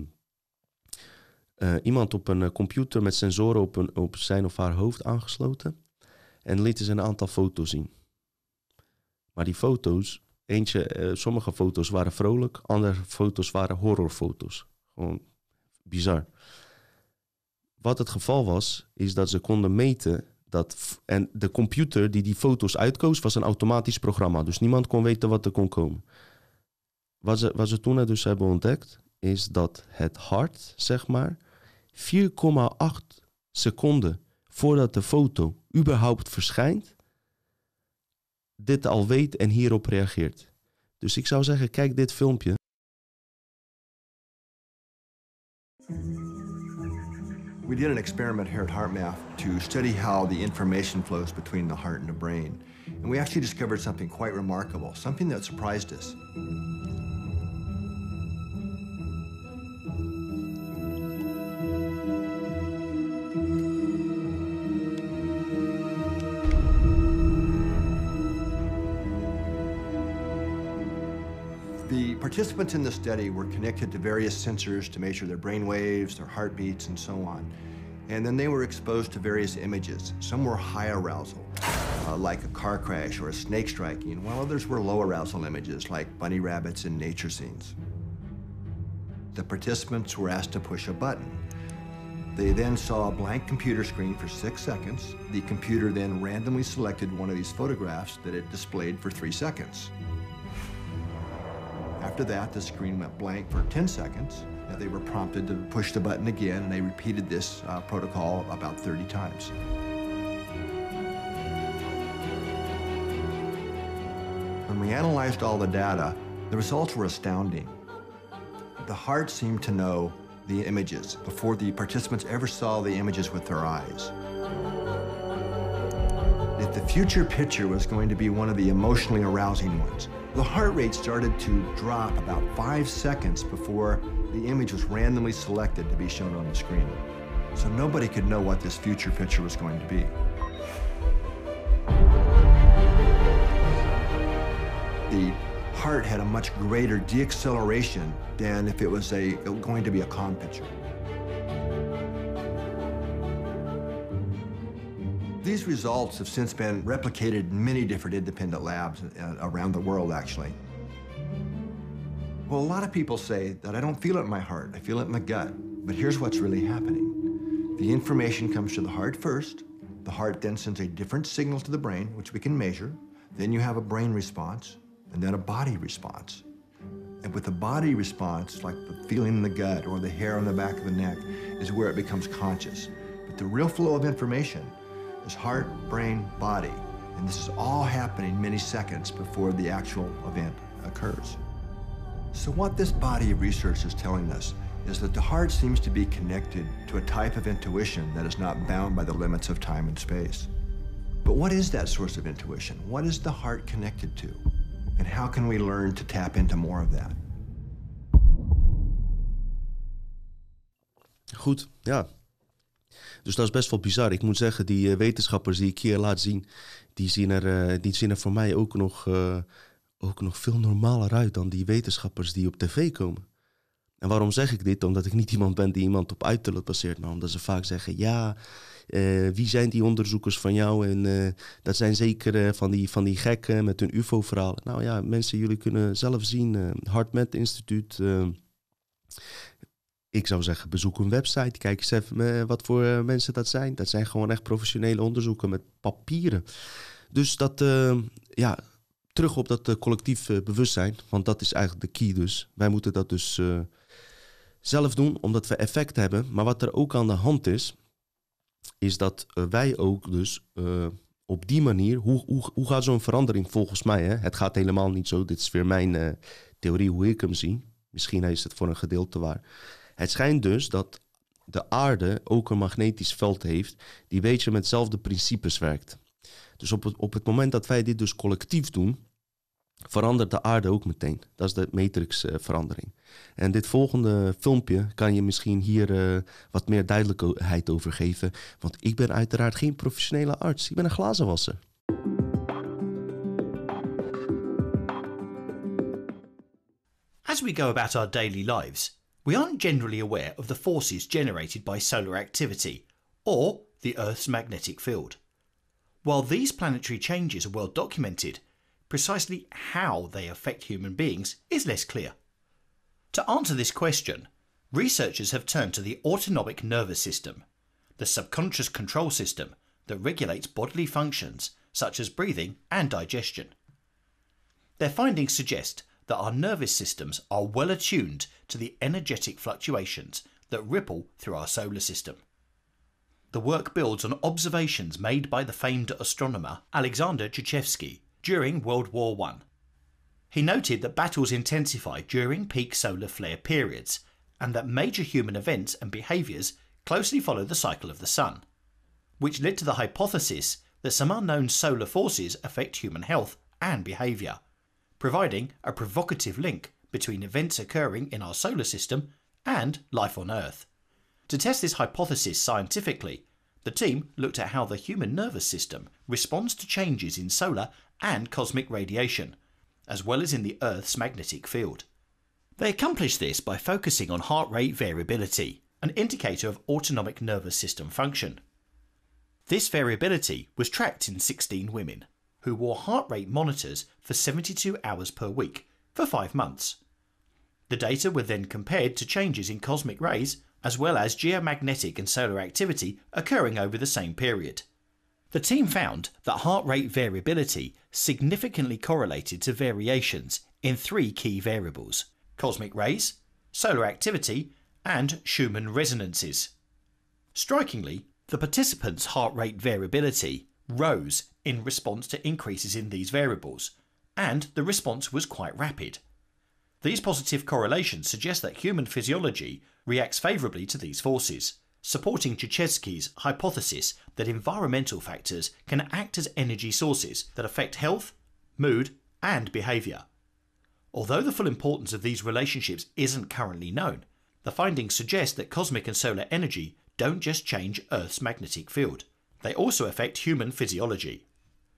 [SPEAKER 2] uh, iemand op een computer met sensoren op, op zijn of haar hoofd aangesloten. En lieten ze een aantal foto's zien. Maar die foto's, eentje, uh, sommige foto's waren vrolijk, andere foto's waren horrorfoto's. Gewoon bizar. Wat het geval was, is dat ze konden meten dat. En de computer die die foto's uitkoos, was een automatisch programma. Dus niemand kon weten wat er kon komen. Wat ze, wat ze toen dus hebben ontdekt, is dat het hart, zeg maar, 4,8 seconden voordat de foto überhaupt verschijnt, dit al weet en hierop reageert. Dus ik zou zeggen, kijk dit filmpje.
[SPEAKER 1] We did an experiment here at HeartMath to study how the information flows between the heart and the brain. And we actually discovered something quite remarkable, something that surprised us. Participants in the study were connected to various sensors to measure their brain waves, their heartbeats, and so on. And then they were exposed to various images. Some were high arousal, uh, like a car crash or a snake striking, while others were low arousal images, like bunny rabbits and nature scenes. The participants were asked to push a button. They then saw a blank computer screen for six seconds. The computer then randomly selected one of these photographs that it displayed for three seconds. After that, the screen went blank for 10 seconds. They were prompted to push the button again, and they repeated this uh, protocol about 30 times. When we analyzed all the data, the results were astounding. The heart seemed to know the images before the participants ever saw the images with their eyes. If the future picture was going to be one of the emotionally arousing ones, the heart rate started to drop about five seconds before the image was randomly selected to be shown on the screen. So nobody could know what this future picture was going to be. The heart had a much greater deacceleration than if it was a, going to be a calm picture. These results have since been replicated in many different independent labs uh, around the world, actually. Well, a lot of people say that I don't feel it in my heart, I feel it in my gut. But here's what's really happening. The information comes to the heart first. The heart then sends a different signal to the brain, which we can measure. Then you have a brain response, and then a body response. And with the body response, like the feeling in the gut or the hair on the back of the neck, is where it becomes conscious. But the real flow of information heart, brain, body. And this is all happening many seconds before the actual event occurs. So what this body of research is telling us is that the heart seems to be connected to a type of intuition that is not bound by the limits of time and space. But what is that source of intuition? What is the heart connected to? And how can we learn to tap into more of that?
[SPEAKER 2] Goed, ja. Dus dat is best wel bizar. Ik moet zeggen, die uh, wetenschappers die ik hier laat zien, die zien er, uh, die zien er voor mij ook nog, uh, ook nog veel normaler uit dan die wetenschappers die op tv komen. En waarom zeg ik dit? Omdat ik niet iemand ben die iemand op uiterlijk baseert, maar omdat ze vaak zeggen: ja, wie zijn die onderzoekers van jou? En dat zijn zeker van, die, van die gekken met hun UFO-verhalen. Nou ja, mensen, jullie kunnen zelf zien. HeartMath Instituut ik zou zeggen, bezoek een website. Kijk eens even eh, wat voor eh, mensen dat zijn. Dat zijn gewoon echt professionele onderzoeken met papieren. Dus dat, uh, ja, terug op dat collectief bewustzijn. Want dat is eigenlijk de key dus. Wij moeten dat dus zelf doen, omdat we effect hebben. Maar wat er ook aan de hand is, is dat wij ook dus op die manier... Hoe, hoe, hoe gaat zo'n verandering volgens mij? Hè? Het gaat helemaal niet zo. Dit is weer mijn theorie hoe ik hem zie. Misschien is het voor een gedeelte waar. Het schijnt dus dat de aarde ook een magnetisch veld heeft die een beetje met hetzelfde principes werkt. Dus op het, op het moment dat wij dit dus collectief doen, verandert de aarde ook meteen. Dat is de matrixverandering. en dit volgende filmpje kan je misschien hier uh, wat meer duidelijkheid over geven. Want ik ben uiteraard geen professionele arts. Ik ben een glazenwasser.
[SPEAKER 3] As we go about our daily lives, we aren't generally aware of the forces generated by solar activity or the Earth's magnetic field. While these planetary changes are well documented, precisely how they affect human beings is less clear. To answer this question, researchers have turned to the autonomic nervous system, the subconscious control system that regulates bodily functions such as breathing and digestion. Their findings suggest that our nervous systems are well attuned to the energetic fluctuations that ripple through our solar system. The work builds on observations made by the famed astronomer Alexander Chuchevsky during World War I. He noted that battles intensify during peak solar flare periods and that major human events and behaviours closely follow the cycle of the Sun, which led to the hypothesis that some unknown solar forces affect human health and behaviour providing a provocative link between events occurring in our solar system and life on Earth. To test this hypothesis scientifically, the team looked at how the human nervous system responds to changes in solar and cosmic radiation, as well as in the Earth's magnetic field. They accomplished this by focusing on heart rate variability, an indicator of autonomic nervous system function. This variability was tracked in 16 women who wore heart rate monitors for 72 hours per week for five months. The data were then compared to changes in cosmic rays as well as geomagnetic and solar activity occurring over the same period. The team found that heart rate variability significantly correlated to variations in three key variables cosmic rays, solar activity, and Schumann resonances. Strikingly, the participants' heart rate variability rose in response to increases in these variables, and the response was quite rapid. These positive correlations suggest that human physiology reacts favourably to these forces, supporting Chechesky's hypothesis that environmental factors can act as energy sources that affect health, mood, and behaviour. Although the full importance of these relationships isn't currently known, the findings suggest that cosmic and solar energy don't just change Earth's magnetic field, they also affect human physiology.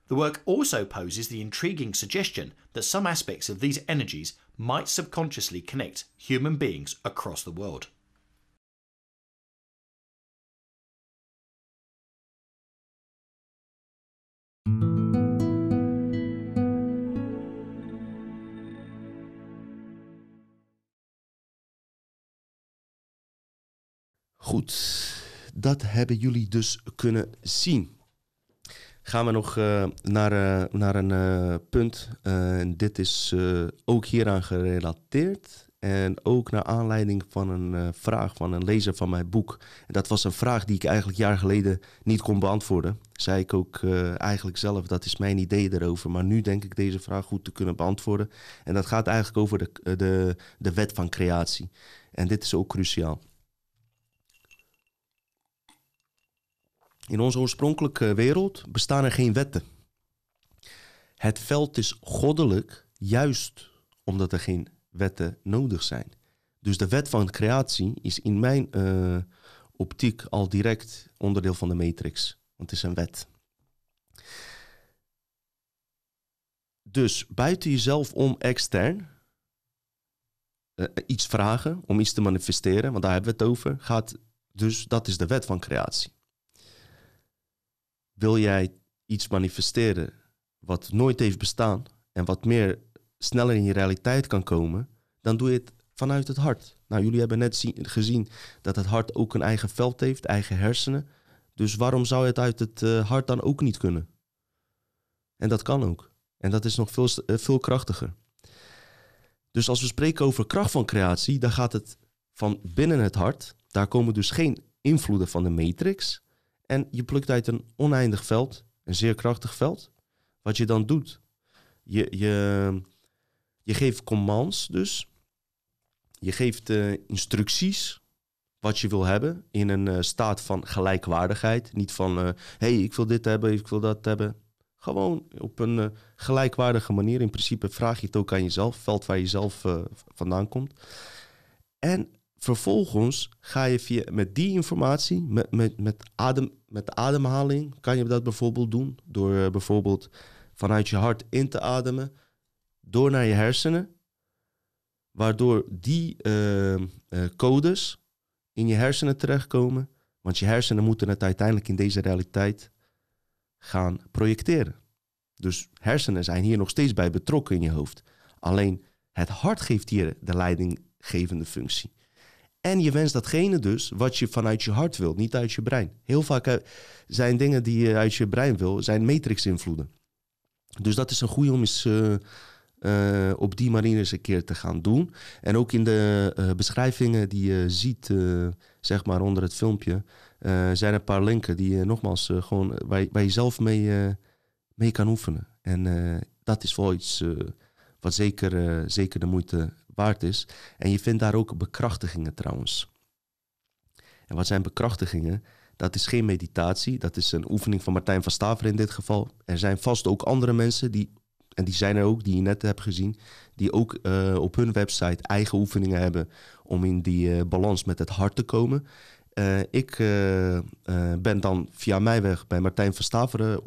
[SPEAKER 3] The work also poses the intriguing suggestion that some aspects of these energies might subconsciously connect human beings across the world.
[SPEAKER 2] Goed, dat hebben jullie dus kunnen zien. Gaan we nog uh, naar, uh, naar een uh, punt. en dit is ook hieraan gerelateerd. En ook naar aanleiding van een vraag van een lezer van mijn boek. En dat was een vraag die ik eigenlijk jaar geleden niet kon beantwoorden. Zei ik ook eigenlijk zelf, dat is mijn idee erover. Maar nu denk ik deze vraag goed te kunnen beantwoorden. En dat gaat eigenlijk over de, de, de wet van creatie. En dit is ook cruciaal. In onze oorspronkelijke wereld bestaan er geen wetten. Het veld is goddelijk juist omdat er geen wetten nodig zijn. Dus de wet van creatie is in mijn uh, optiek al direct onderdeel van de matrix. Want het is een wet. Dus buiten jezelf om extern uh, iets vragen, om iets te manifesteren, want daar hebben we het over, gaat dus dat is de wet van creatie wil jij iets manifesteren wat nooit heeft bestaan en wat meer sneller in je realiteit kan komen, dan doe je het vanuit het hart. Nou, jullie hebben net gezien dat het hart ook een eigen veld heeft, eigen hersenen. Dus waarom zou het uit het uh, hart dan ook niet kunnen? En dat kan ook. En dat is nog veel, uh, veel krachtiger. Dus als we spreken over kracht van creatie, dan gaat het van binnen het hart. Daar komen dus geen invloeden van de matrix. En je plukt uit een oneindig veld, een zeer krachtig veld. Wat je dan doet, je, je, je geeft commands dus. Je geeft uh, instructies wat je wil hebben in een uh, staat van gelijkwaardigheid. Niet van, hé, uh, hey, ik wil dit hebben, ik wil dat hebben. Gewoon op een gelijkwaardige manier. In principe vraag je het ook aan jezelf, veld waar je zelf vandaan komt. En vervolgens ga je via, met die informatie, met, met, met, adem, met ademhaling, kan je dat bijvoorbeeld doen. Door uh, bijvoorbeeld vanuit je hart in te ademen, door naar je hersenen. Waardoor die uh, uh, codes in je hersenen terechtkomen. Want je hersenen moeten het uiteindelijk in deze realiteit gaan projecteren. Dus hersenen zijn hier nog steeds bij betrokken in je hoofd. Alleen het hart geeft hier de leidinggevende functie. En je wenst datgene dus wat je vanuit je hart wilt, niet uit je brein. Heel vaak eh, zijn dingen die je uit je brein wil, zijn matrix-invloeden. Dus dat is een goede om eens uh, uh, op die manier eens een keer te gaan doen. En ook in de beschrijvingen die je ziet, zeg maar onder het filmpje, zijn een paar linken die je nogmaals gewoon waar, waar, je zelf mee, mee kan oefenen. En dat is wel iets wat zeker, zeker de moeite waard is. En je vindt daar ook bekrachtigingen trouwens. En wat zijn bekrachtigingen? Dat is geen meditatie, dat is een oefening van Martijn van Staver in dit geval. Er zijn vast ook andere mensen die, en die zijn er ook, die je net hebt gezien, die ook uh, op hun website eigen oefeningen hebben om in die uh, balans met het hart te komen. Uh, ik ben dan via mijn weg bij Martijn van Staveren,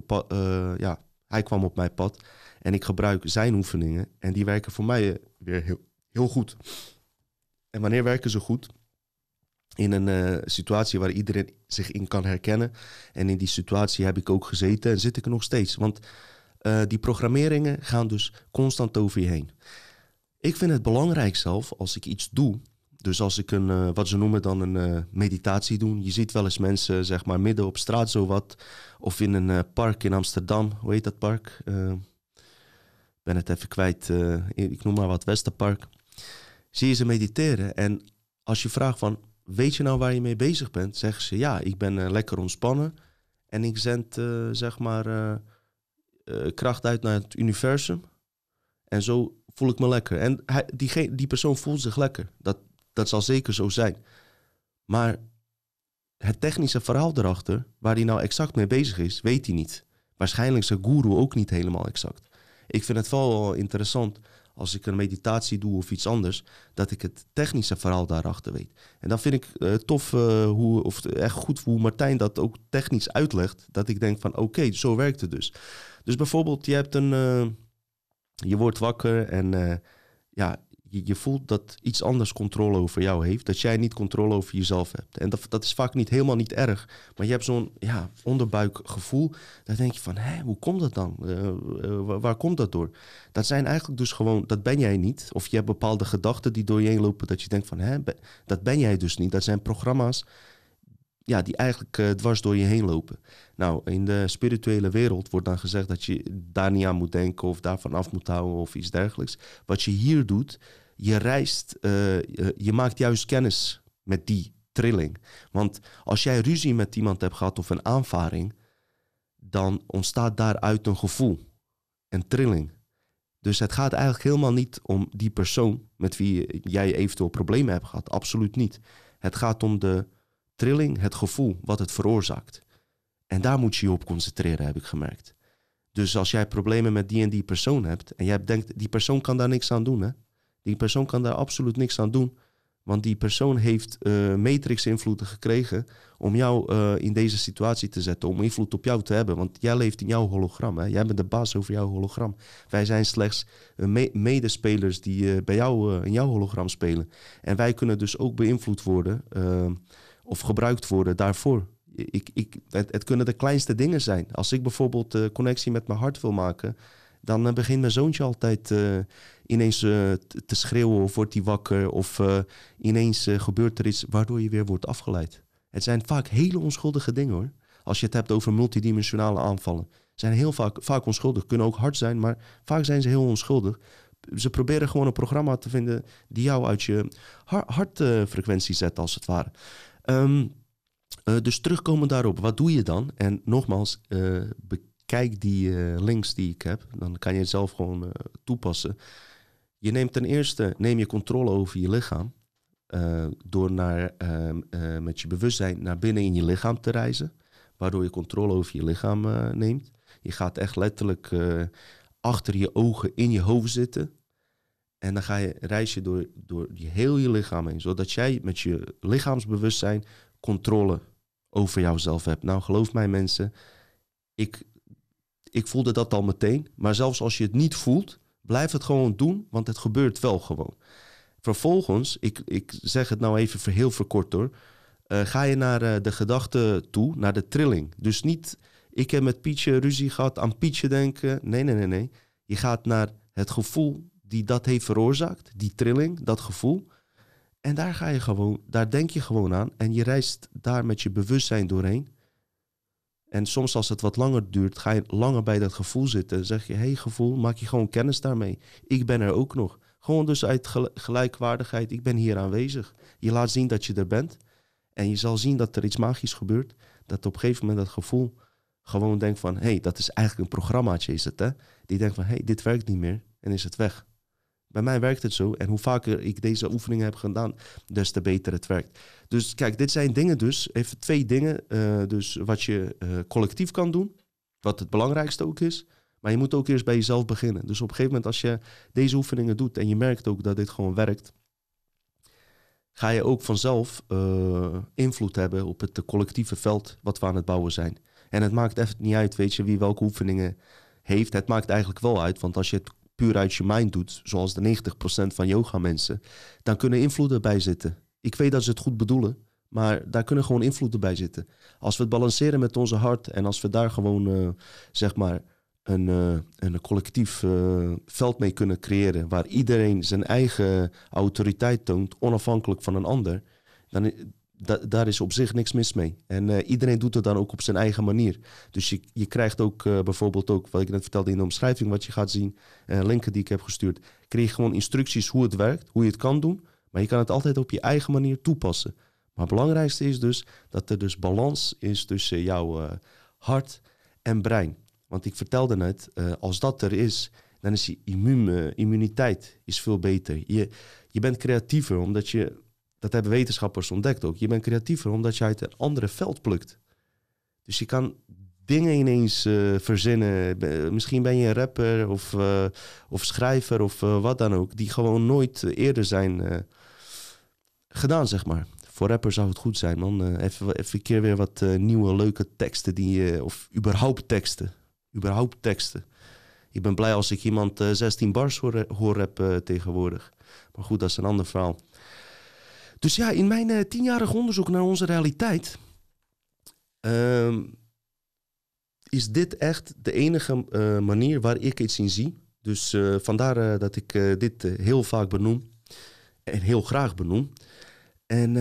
[SPEAKER 2] ja, hij kwam op mijn pad en ik gebruik zijn oefeningen en die werken voor mij weer heel, heel goed. En wanneer werken ze goed? in een eh, situatie waar iedereen zich in kan herkennen. En in die situatie heb ik ook gezeten en zit ik er nog steeds. Want uh, die programmeringen gaan dus constant over je heen. Ik vind het belangrijk zelf als ik iets doe. Dus als ik een, uh, wat ze noemen dan een meditatie doen. Je ziet wel eens mensen, zeg maar, midden op straat zo wat. Of in een park in Amsterdam. Hoe heet dat park? Ben het even kwijt. ik noem maar wat Westerpark. Zie je ze mediteren. En als je vraagt van, weet je nou waar je mee bezig bent? Zeggen ze, ja, ik ben uh, lekker ontspannen. En ik zend, uh, zeg maar, uh, kracht uit naar het universum. En zo voel ik me lekker. En die, die persoon voelt zich lekker. Dat, dat zal zeker zo zijn. Maar het technische verhaal erachter, waar hij nou exact mee bezig is, weet hij niet. Waarschijnlijk zijn guru ook niet helemaal exact. Ik vind het wel interessant als ik een meditatie doe of iets anders, dat ik het technische verhaal daarachter weet. En dan vind ik uh, tof uh, hoe, of echt goed hoe Martijn dat ook technisch uitlegt, dat ik denk van oké, zo werkt het dus. Dus bijvoorbeeld, je hebt een, je wordt wakker en ja, je, voelt dat iets anders controle over jou heeft. Dat jij niet controle over jezelf hebt. En dat, dat is vaak niet helemaal niet erg. Maar je hebt zo'n ja, onderbuikgevoel. Daar denk je van, hé, hoe komt dat dan? Uh, uh, waar, komt dat door? Dat zijn eigenlijk dus gewoon, dat ben jij niet. Of je hebt bepaalde gedachten die door je heen lopen. Dat je denkt van, hé, dat ben jij dus niet. Dat zijn programma's ja, die eigenlijk uh, dwars door je heen lopen. Nou, in de spirituele wereld wordt dan gezegd dat je daar niet aan moet denken of daarvan af moet houden of iets dergelijks. Wat je hier doet, je reist, uh, je maakt juist kennis met die trilling. Want als jij ruzie met iemand hebt gehad of een aanvaring, dan ontstaat daaruit een gevoel, een trilling. Dus het gaat eigenlijk helemaal niet om die persoon met wie jij eventueel problemen hebt gehad. Absoluut niet. Het gaat om de trilling, het gevoel wat het veroorzaakt. En daar moet je je op concentreren, heb ik gemerkt. Dus als jij problemen met die en die persoon hebt en jij denkt, die persoon kan daar niks aan doen, hè? Die persoon kan daar absoluut niks aan doen. Want die persoon heeft uh, matrix-invloeden gekregen om jou uh, in deze situatie te zetten, om invloed op jou te hebben. Want jij leeft in jouw hologram. Hè? Jij bent de baas over jouw hologram. Wij zijn slechts me medespelers die bij jou in jouw hologram spelen. En wij kunnen dus ook beïnvloed worden of gebruikt worden daarvoor. Ik, ik, het, kunnen de kleinste dingen zijn. Als ik bijvoorbeeld connectie met mijn hart wil maken, dan begint mijn zoontje altijd ineens te schreeuwen of wordt hij wakker of ineens gebeurt er iets waardoor je weer wordt afgeleid. Het zijn vaak hele onschuldige dingen hoor. Als je het hebt over multidimensionale aanvallen. Zijn heel vaak, vaak onschuldig. Kunnen ook hard zijn, maar vaak zijn ze heel onschuldig. Ze proberen gewoon een programma te vinden die jou uit je hartfrequentie zet, als het ware. Uh, dus terugkomen daarop, wat doe je dan? En nogmaals, bekijk die links die ik heb, dan kan je het zelf gewoon toepassen. Je neemt ten eerste neem je controle over je lichaam door naar, ehm, met je bewustzijn naar binnen in je lichaam te reizen, waardoor je controle over je lichaam neemt. Je gaat echt letterlijk achter je ogen in je hoofd zitten. En dan ga je, reis je door, door je heel je lichaam heen, zodat jij met je lichaamsbewustzijn controle over jouzelf hebt. Nou, geloof mij mensen, ik, ik voelde dat al meteen. Maar zelfs als je het niet voelt, blijf het gewoon doen, want het gebeurt wel gewoon. Vervolgens, ik, ik zeg het nou even heel verkort hoor, uh, ga je naar uh, de gedachte toe, naar de trilling. Dus niet, ik heb met Pietje ruzie gehad, aan Pietje denken. Nee, nee, nee, nee. Je gaat naar het gevoel die dat heeft veroorzaakt, die trilling, dat gevoel. En daar ga je gewoon, daar denk je gewoon aan en je reist daar met je bewustzijn doorheen. En soms als het wat langer duurt, ga je langer bij dat gevoel zitten. zeg je, hey gevoel, maak je gewoon kennis daarmee. Ik ben er ook nog. Gewoon dus uit gelijkwaardigheid, ik ben hier aanwezig. Je laat zien dat je er bent. En je zal zien dat er iets magisch gebeurt. Dat op een gegeven moment dat gevoel gewoon denkt van... hé, hey, dat is eigenlijk een programmaatje is het, hè? Die denkt van, hé, hey, dit werkt niet meer. En is het weg. Bij mij werkt het zo. En hoe vaker ik deze oefeningen heb gedaan, des te beter het werkt. Dus kijk, dit zijn dingen dus, even twee dingen. Uh, dus wat je uh, collectief kan doen, wat het belangrijkste ook is. Maar je moet ook eerst bij jezelf beginnen. Dus op een gegeven moment als je deze oefeningen doet en je merkt ook dat dit gewoon werkt, ga je ook vanzelf uh, invloed hebben op het collectieve veld wat we aan het bouwen zijn. En het maakt echt niet uit, weet je, wie welke oefeningen heeft. Het maakt eigenlijk wel uit, want als je het puur uit je mind doet, zoals de 90% van yoga mensen, dan kunnen invloeden bij zitten. Ik weet dat ze het goed bedoelen, Maar daar kunnen gewoon invloeden bij zitten. Als we het balanceren met onze hart en als we daar gewoon, uh, zeg maar, een, uh, een collectief uh, veld mee kunnen creëren. waar iedereen zijn eigen autoriteit toont, onafhankelijk van een ander. dan da daar is op zich niks mis mee. En iedereen doet het dan ook op zijn eigen manier. Dus je, je krijgt ook bijvoorbeeld ook, wat ik net vertelde in de omschrijving, wat je gaat zien, linken die ik heb gestuurd. Kreeg je gewoon instructies hoe het werkt, hoe je het kan doen. Maar je kan het altijd op je eigen manier toepassen. Maar het belangrijkste is dus dat er dus balans is tussen jouw hart en brein. Want ik vertelde net, als dat er is, dan is je immuniteit is veel beter. Je, je bent creatiever, omdat je, dat hebben wetenschappers ontdekt ook, je bent creatiever omdat je uit een andere veld plukt. Dus je kan dingen ineens uh, verzinnen. Misschien ben je een rapper of, of schrijver of wat dan ook, die gewoon nooit eerder zijn gedaan, zeg maar voor rappers zou het goed zijn, man. even, even een keer weer wat nieuwe, leuke teksten die, of überhaupt teksten überhaupt teksten. Ik ben blij als ik iemand uh, eh, 16 bars hoor, hoor heb tegenwoordig. Maar goed, dat is een ander verhaal. Dus ja, in mijn uh, tienjarig onderzoek naar onze realiteit... Uh, is dit echt de enige manier waar ik iets in zie. Dus vandaar dat ik dit heel vaak benoem. En heel graag benoem. En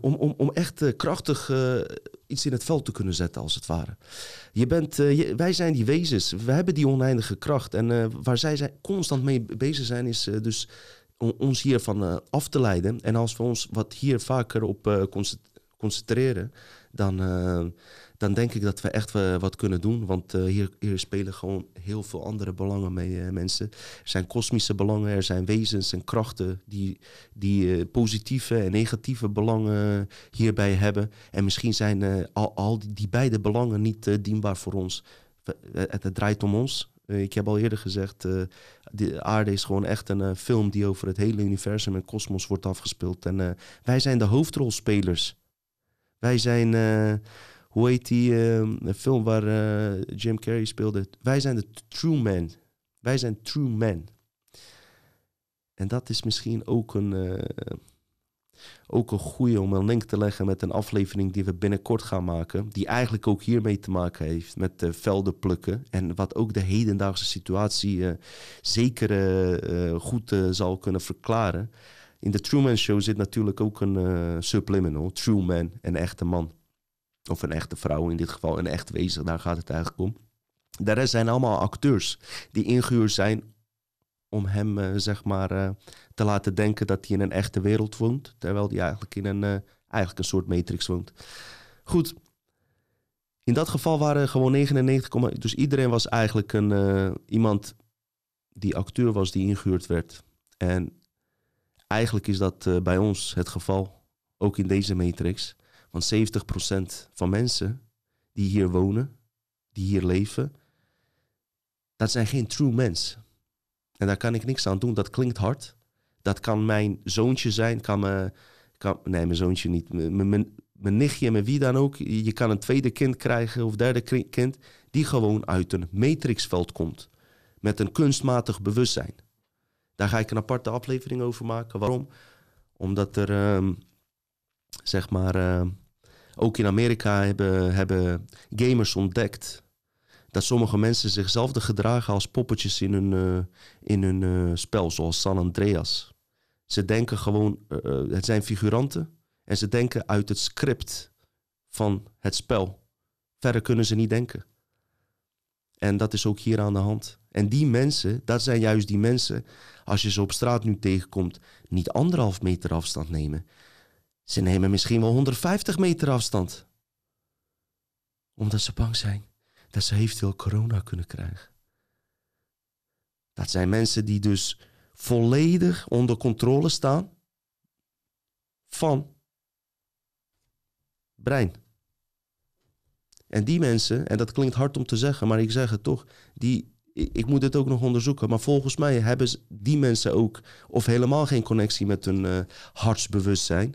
[SPEAKER 2] om, om, om echt krachtig iets in het veld te kunnen zetten, als het ware. Je bent, wij zijn die wezens, we hebben die oneindige kracht. En waar zij constant mee bezig zijn, is uh, dus ons hiervan af te leiden. En als we ons wat hier vaker op concentreren, dan dan denk ik dat we echt wat kunnen doen. Want hier, hier, spelen gewoon heel veel andere belangen mee, mensen. Er zijn kosmische belangen, er zijn wezens en krachten die, die positieve en negatieve belangen hierbij hebben. En misschien zijn al, al die, die, beide belangen niet dienbaar voor ons. Het, draait om ons. Ik heb al eerder gezegd, de aarde is gewoon echt een film die over het hele universum en kosmos wordt afgespeeld. En wij zijn de hoofdrolspelers. Wij zijn hoe heet die uh, film waar Jim Carrey speelde? Wij zijn de true men. Wij zijn true men. En dat is misschien ook een, ook een goede om een link te leggen met een aflevering die we binnenkort gaan maken. Die eigenlijk ook hiermee te maken heeft met uh, velden plukken. En wat ook de hedendaagse situatie zeker goed zal kunnen verklaren. In de Truman Show zit natuurlijk ook een subliminal, true man, een echte man. Of een echte vrouw in dit geval, een echt wezen, daar gaat het eigenlijk om. De rest zijn allemaal acteurs die ingehuurd zijn om hem uh, zeg maar uh, te laten denken dat hij in een echte wereld woont, terwijl hij eigenlijk in een, uh, eigenlijk een soort matrix woont. Goed, in dat geval waren gewoon 99, dus iedereen was eigenlijk een, iemand die acteur was die ingehuurd werd. En eigenlijk is dat bij ons het geval, ook in deze matrix. Want 70% van mensen die hier wonen, die hier leven, dat zijn geen true mens. En daar kan ik niks aan doen. Dat klinkt hard. Dat kan mijn zoontje zijn, kan kan, nee, mijn zoontje niet. Mijn, mijn, mijn nichtje, met wie dan ook. Je kan een tweede kind krijgen of derde kind, die gewoon uit een matrixveld komt. Met een kunstmatig bewustzijn. Daar ga ik een aparte aflevering over maken. Waarom? Omdat er, um, zeg maar, uh, ook in Amerika hebben, hebben gamers ontdekt dat sommige mensen zichzelf gedragen als poppetjes in hun, uh, in hun uh, spel, zoals San Andreas. Ze denken gewoon, uh, het zijn figuranten en ze denken uit het script van het spel. Verder kunnen ze niet denken. En dat is ook hier aan de hand. En die mensen, dat zijn juist die mensen, als je ze op straat nu tegenkomt, niet anderhalf meter afstand nemen. Ze nemen misschien wel 150 meter afstand. Omdat ze bang zijn dat ze eventueel corona kunnen krijgen. Dat zijn mensen die dus volledig onder controle staan van brein. En die mensen, en dat klinkt hard om te zeggen, maar ik zeg het toch, die, ik moet het ook nog onderzoeken. Maar volgens mij hebben die mensen ook of helemaal geen connectie met hun uh, hartsbewustzijn.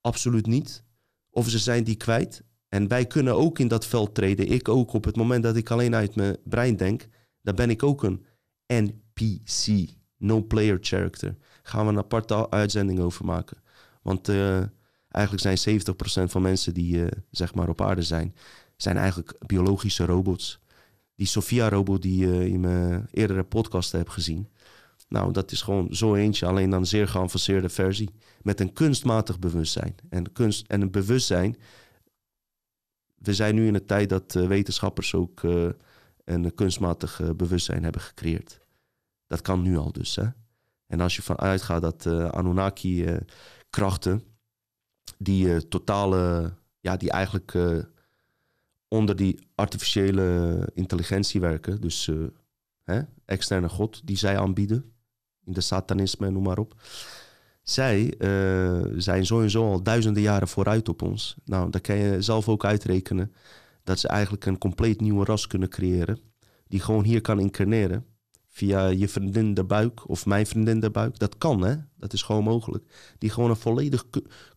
[SPEAKER 2] Absoluut niet. Of ze zijn die kwijt. En wij kunnen ook in dat veld treden. Ik ook. Op het moment dat ik alleen uit mijn brein denk, dan ben ik ook een NPC. No player character. Gaan we een aparte uitzending over maken. Want uh, Eigenlijk zijn 70% van mensen die zeg maar op aarde zijn, zijn eigenlijk biologische robots. Die Sophia-robot die je in mijn eerdere podcast hebt gezien. Nou, dat is gewoon zo eentje, alleen dan een zeer geavanceerde versie. Met een kunstmatig bewustzijn. En, kunst, en een bewustzijn. We zijn nu in een tijd dat wetenschappers ook een kunstmatig bewustzijn hebben gecreëerd. Dat kan nu al dus. Hè? En als je vanuit gaat dat Anunnaki-krachten, die totale, ja, die eigenlijk onder die artificiële intelligentie werken, dus hè, externe God, die zij aanbieden, in de satanisme, noem maar op. Zij zijn sowieso al duizenden jaren vooruit op ons. Nou, daar kan je zelf ook uitrekenen dat ze eigenlijk een compleet nieuwe ras kunnen creëren, die gewoon hier kan incarneren via je vriendin de buik of mijn vriendin de buik. Dat kan, hè? Dat is gewoon mogelijk. Die gewoon een volledig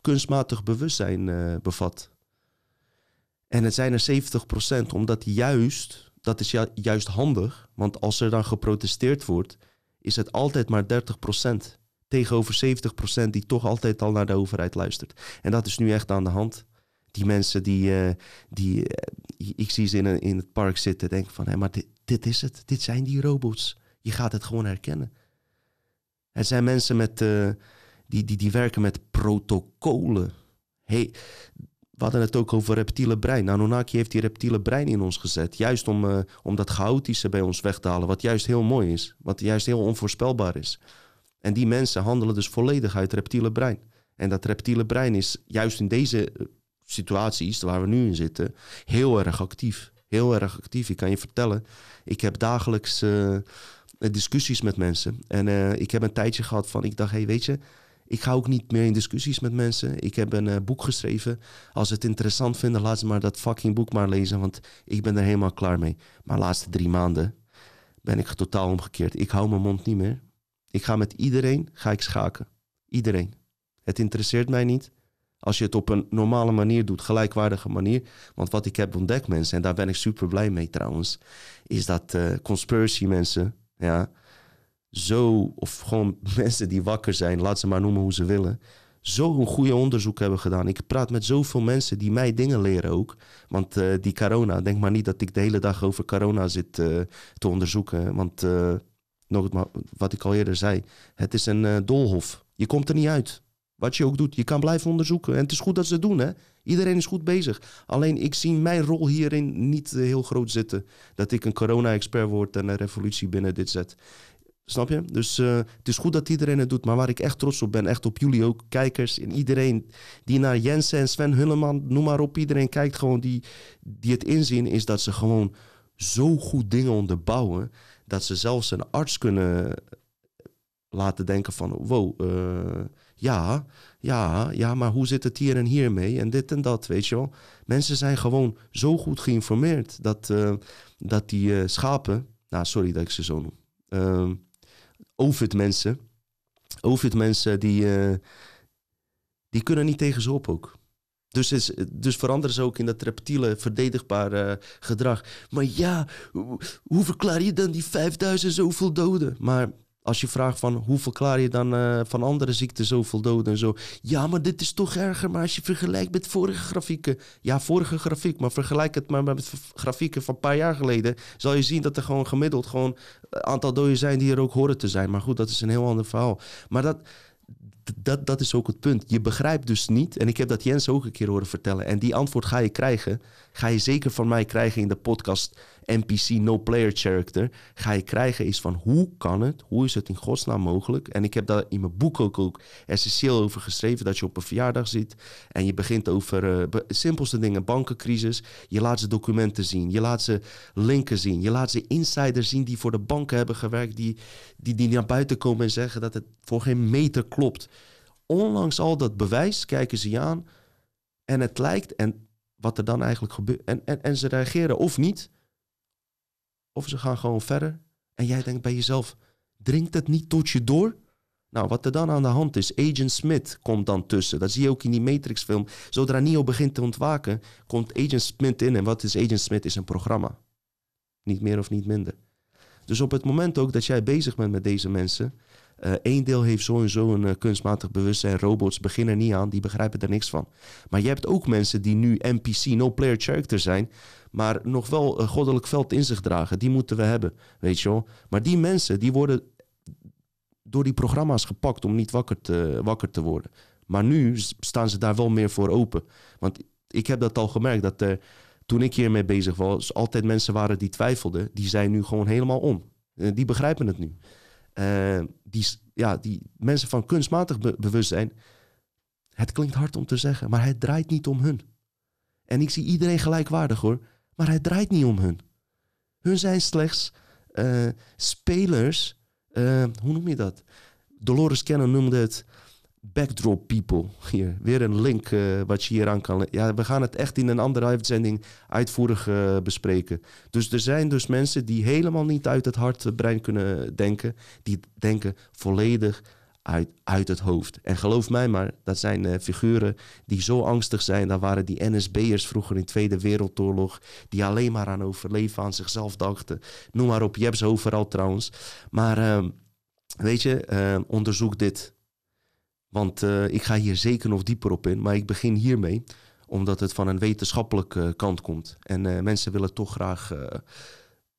[SPEAKER 2] kunstmatig bewustzijn uh, bevat. En het zijn er 70%, omdat juist, dat is juist handig, want als er dan geprotesteerd wordt, is het altijd maar 30% tegenover 70% die toch altijd al naar de overheid luistert. En dat is nu echt aan de hand. Die mensen die, uh, die uh, ik zie ze in, het park zitten, denken van, hé, maar dit, dit is het, dit zijn die robots. Je gaat het gewoon herkennen. Er zijn mensen met, uh, die, die, die werken met protocolen. Hey, we hadden het ook over reptiele brein. Anunnaki heeft die reptiele brein in ons gezet. Juist om, om dat chaotische bij ons weg te halen. Wat juist heel mooi is. Wat juist heel onvoorspelbaar is. En die mensen handelen dus volledig uit reptiele brein. En dat reptiele brein is juist in deze eh, situaties waar we nu in zitten heel erg actief. Heel erg actief. Ik kan je vertellen, ik heb dagelijks uh, discussies met mensen. En uh, ik heb een tijdje gehad van, ik dacht, hey, weet je, ik ga ook niet meer in discussies met mensen. Ik heb een boek geschreven. Als ze het interessant vinden, laat ze maar dat fucking boek maar lezen, want ik ben er helemaal klaar mee. Maar de laatste drie maanden ben ik totaal omgekeerd. Ik hou mijn mond niet meer. Ik ga met iedereen, ga ik schaken. Iedereen. Het interesseert mij niet. Als je het op een normale manier doet, gelijkwaardige manier. Want wat ik heb ontdekt, mensen, en daar ben ik super blij mee trouwens, is dat uh, conspiracy mensen ja, zo, of gewoon *laughs* mensen die wakker zijn, laat ze maar noemen hoe ze willen, zo een goede onderzoek hebben gedaan. Ik praat met zoveel mensen die mij dingen leren ook. Want uh, die corona, denk maar niet dat ik de hele dag over corona zit uh, te onderzoeken. Want nog wat ik al eerder zei, het is een dolhof. Je komt er niet uit. Wat je ook doet, je kan blijven onderzoeken. En het is goed dat ze het doen, hè. Iedereen is goed bezig. Alleen ik zie mijn rol hierin niet eh, heel groot zitten. Dat ik een corona-expert word en een revolutie binnen dit zet. Snap je? Dus uh, het is goed dat iedereen het doet. Maar waar ik echt trots op ben, echt op jullie ook, kijkers en iedereen die naar Jensen en Sven Hulleman, noem maar op, iedereen kijkt gewoon die, die het inzien, is dat ze gewoon zo goed dingen onderbouwen. Dat ze zelfs een arts kunnen laten denken van, wow, uh, ja, ja, ja, maar hoe zit het hier en hier mee? En dit en dat, weet je wel. Mensen zijn gewoon zo goed geïnformeerd dat, uh, dat die uh, schapen, nou sorry dat ik ze zo noem, uh, Ovid-mensen, Ovid-mensen die, die kunnen niet tegen ze op ook. Dus, is, dus veranderen ze ook in dat reptiele, verdedigbare gedrag. Maar ja, hoe, hoe verklaar je dan die 5000 zoveel doden? Maar als je vraagt van hoe verklaar je dan uh, van andere ziekten zoveel doden en zo. Ja, maar dit is toch erger. Maar als je vergelijkt met vorige grafieken. Ja, vorige grafiek. Maar vergelijk het maar met grafieken van een paar jaar geleden. Zal je zien dat er gewoon gemiddeld gewoon een aantal doden zijn die er ook horen te zijn. Maar goed, dat is een heel ander verhaal. Maar dat, dat, dat is ook het punt. Je begrijpt dus niet, en ik heb dat Jens ook een keer horen vertellen, en die antwoord ga je krijgen, ga je zeker van mij krijgen in de podcast NPC No Player Character, ga je krijgen is van hoe kan het, hoe is het in godsnaam mogelijk? En ik heb daar in mijn boek ook, ook essentieel over geschreven, dat je op een verjaardag zit en je begint over uh, simpelste dingen, bankencrisis, je laat ze documenten zien, je laat ze linken zien, je laat ze insiders zien die voor de banken hebben gewerkt, die, die, die naar buiten komen en zeggen dat het voor geen meter klopt. Ondanks al dat bewijs kijken ze je aan en het lijkt, en wat er dan eigenlijk gebeurt, en, en, en ze reageren of niet, of ze gaan gewoon verder. En jij denkt bij jezelf, dringt het niet tot je door? Nou, wat er dan aan de hand is, Agent Smith komt dan tussen. Dat zie je ook in die Matrix-film. Zodra Neo begint te ontwaken, komt Agent Smith in. En wat is Agent Smith? Is een programma. Niet meer of niet minder. Dus op het moment ook dat jij bezig bent met deze mensen, Eén deel heeft sowieso een kunstmatig bewustzijn. Robots beginnen niet aan, die begrijpen er niks van. Maar je hebt ook mensen die nu NPC, no player character zijn, maar nog wel goddelijk veld in zich dragen. Die moeten we hebben, weet je wel. Maar die mensen, die worden door die programma's gepakt om niet wakker te, wakker te worden. Maar nu staan ze daar wel meer voor open. Want ik heb dat al gemerkt, dat er, toen ik hiermee bezig was, altijd mensen waren die twijfelden. Die zijn nu gewoon helemaal om. Eh, die begrijpen het nu. Die, ja, die mensen van kunstmatig bewustzijn, het klinkt hard om te zeggen, maar het draait niet om hun. En ik zie iedereen gelijkwaardig hoor, maar het draait niet om hun. Hun zijn slechts uh, spelers uh, hoe noem je dat? Dolores Cannon noemde het backdrop people. Hier, weer een link uh, wat je hier aan kan... Ja, we gaan het echt in een andere uitzending uitvoerig bespreken. Dus er zijn dus mensen die helemaal niet uit het hartbrein kunnen denken. Die denken volledig uit, uit het hoofd. En geloof mij maar, dat zijn uh, figuren die zo angstig zijn. Daar waren die NSB'ers vroeger in de Tweede Wereldoorlog... die alleen maar aan overleven, aan zichzelf dachten. Noem maar op, je hebt ze overal trouwens. Maar uh, weet je, uh, onderzoek dit. Want eh, ik ga hier zeker nog dieper op in. Maar ik begin hiermee, omdat het van een wetenschappelijke kant komt. En mensen willen toch graag...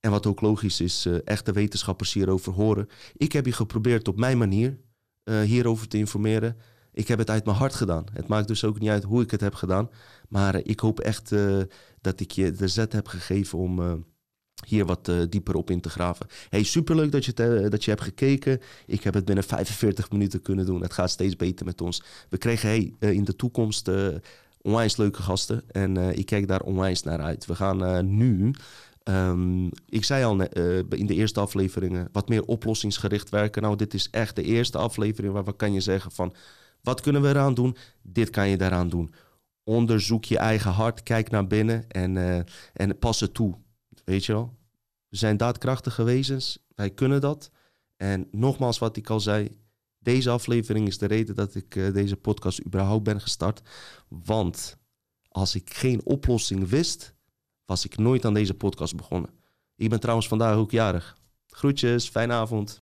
[SPEAKER 2] en wat ook logisch is, echte wetenschappers hierover horen. Ik heb je geprobeerd op mijn manier uh, hierover te informeren. Ik heb het uit mijn hart gedaan. Het maakt dus ook niet uit hoe ik het heb gedaan. Maar ik hoop echt uh, dat ik je de zet heb gegeven om uh, hier wat dieper op in te graven. Hey, superleuk dat je, dat je hebt gekeken. Ik heb het binnen 45 minuten kunnen doen. Het gaat steeds beter met ons. We kregen hey, in de toekomst onwijs leuke gasten. En ik kijk daar onwijs naar uit. We gaan nu Um, ik zei al uh, in de eerste afleveringen wat meer oplossingsgericht werken. Nou, dit is echt de eerste aflevering waar we kan je zeggen van wat kunnen we eraan doen? Dit kan je daaraan doen. Onderzoek je eigen hart, kijk naar binnen en, uh, en pas het toe. Weet je wel? We zijn daadkrachtige wezens, wij kunnen dat. En nogmaals, wat ik al zei, deze aflevering is de reden dat ik uh, deze podcast überhaupt ben gestart. Want als ik geen oplossing wist, was ik nooit aan deze podcast begonnen. Ik ben trouwens vandaag ook jarig. Groetjes, fijne avond.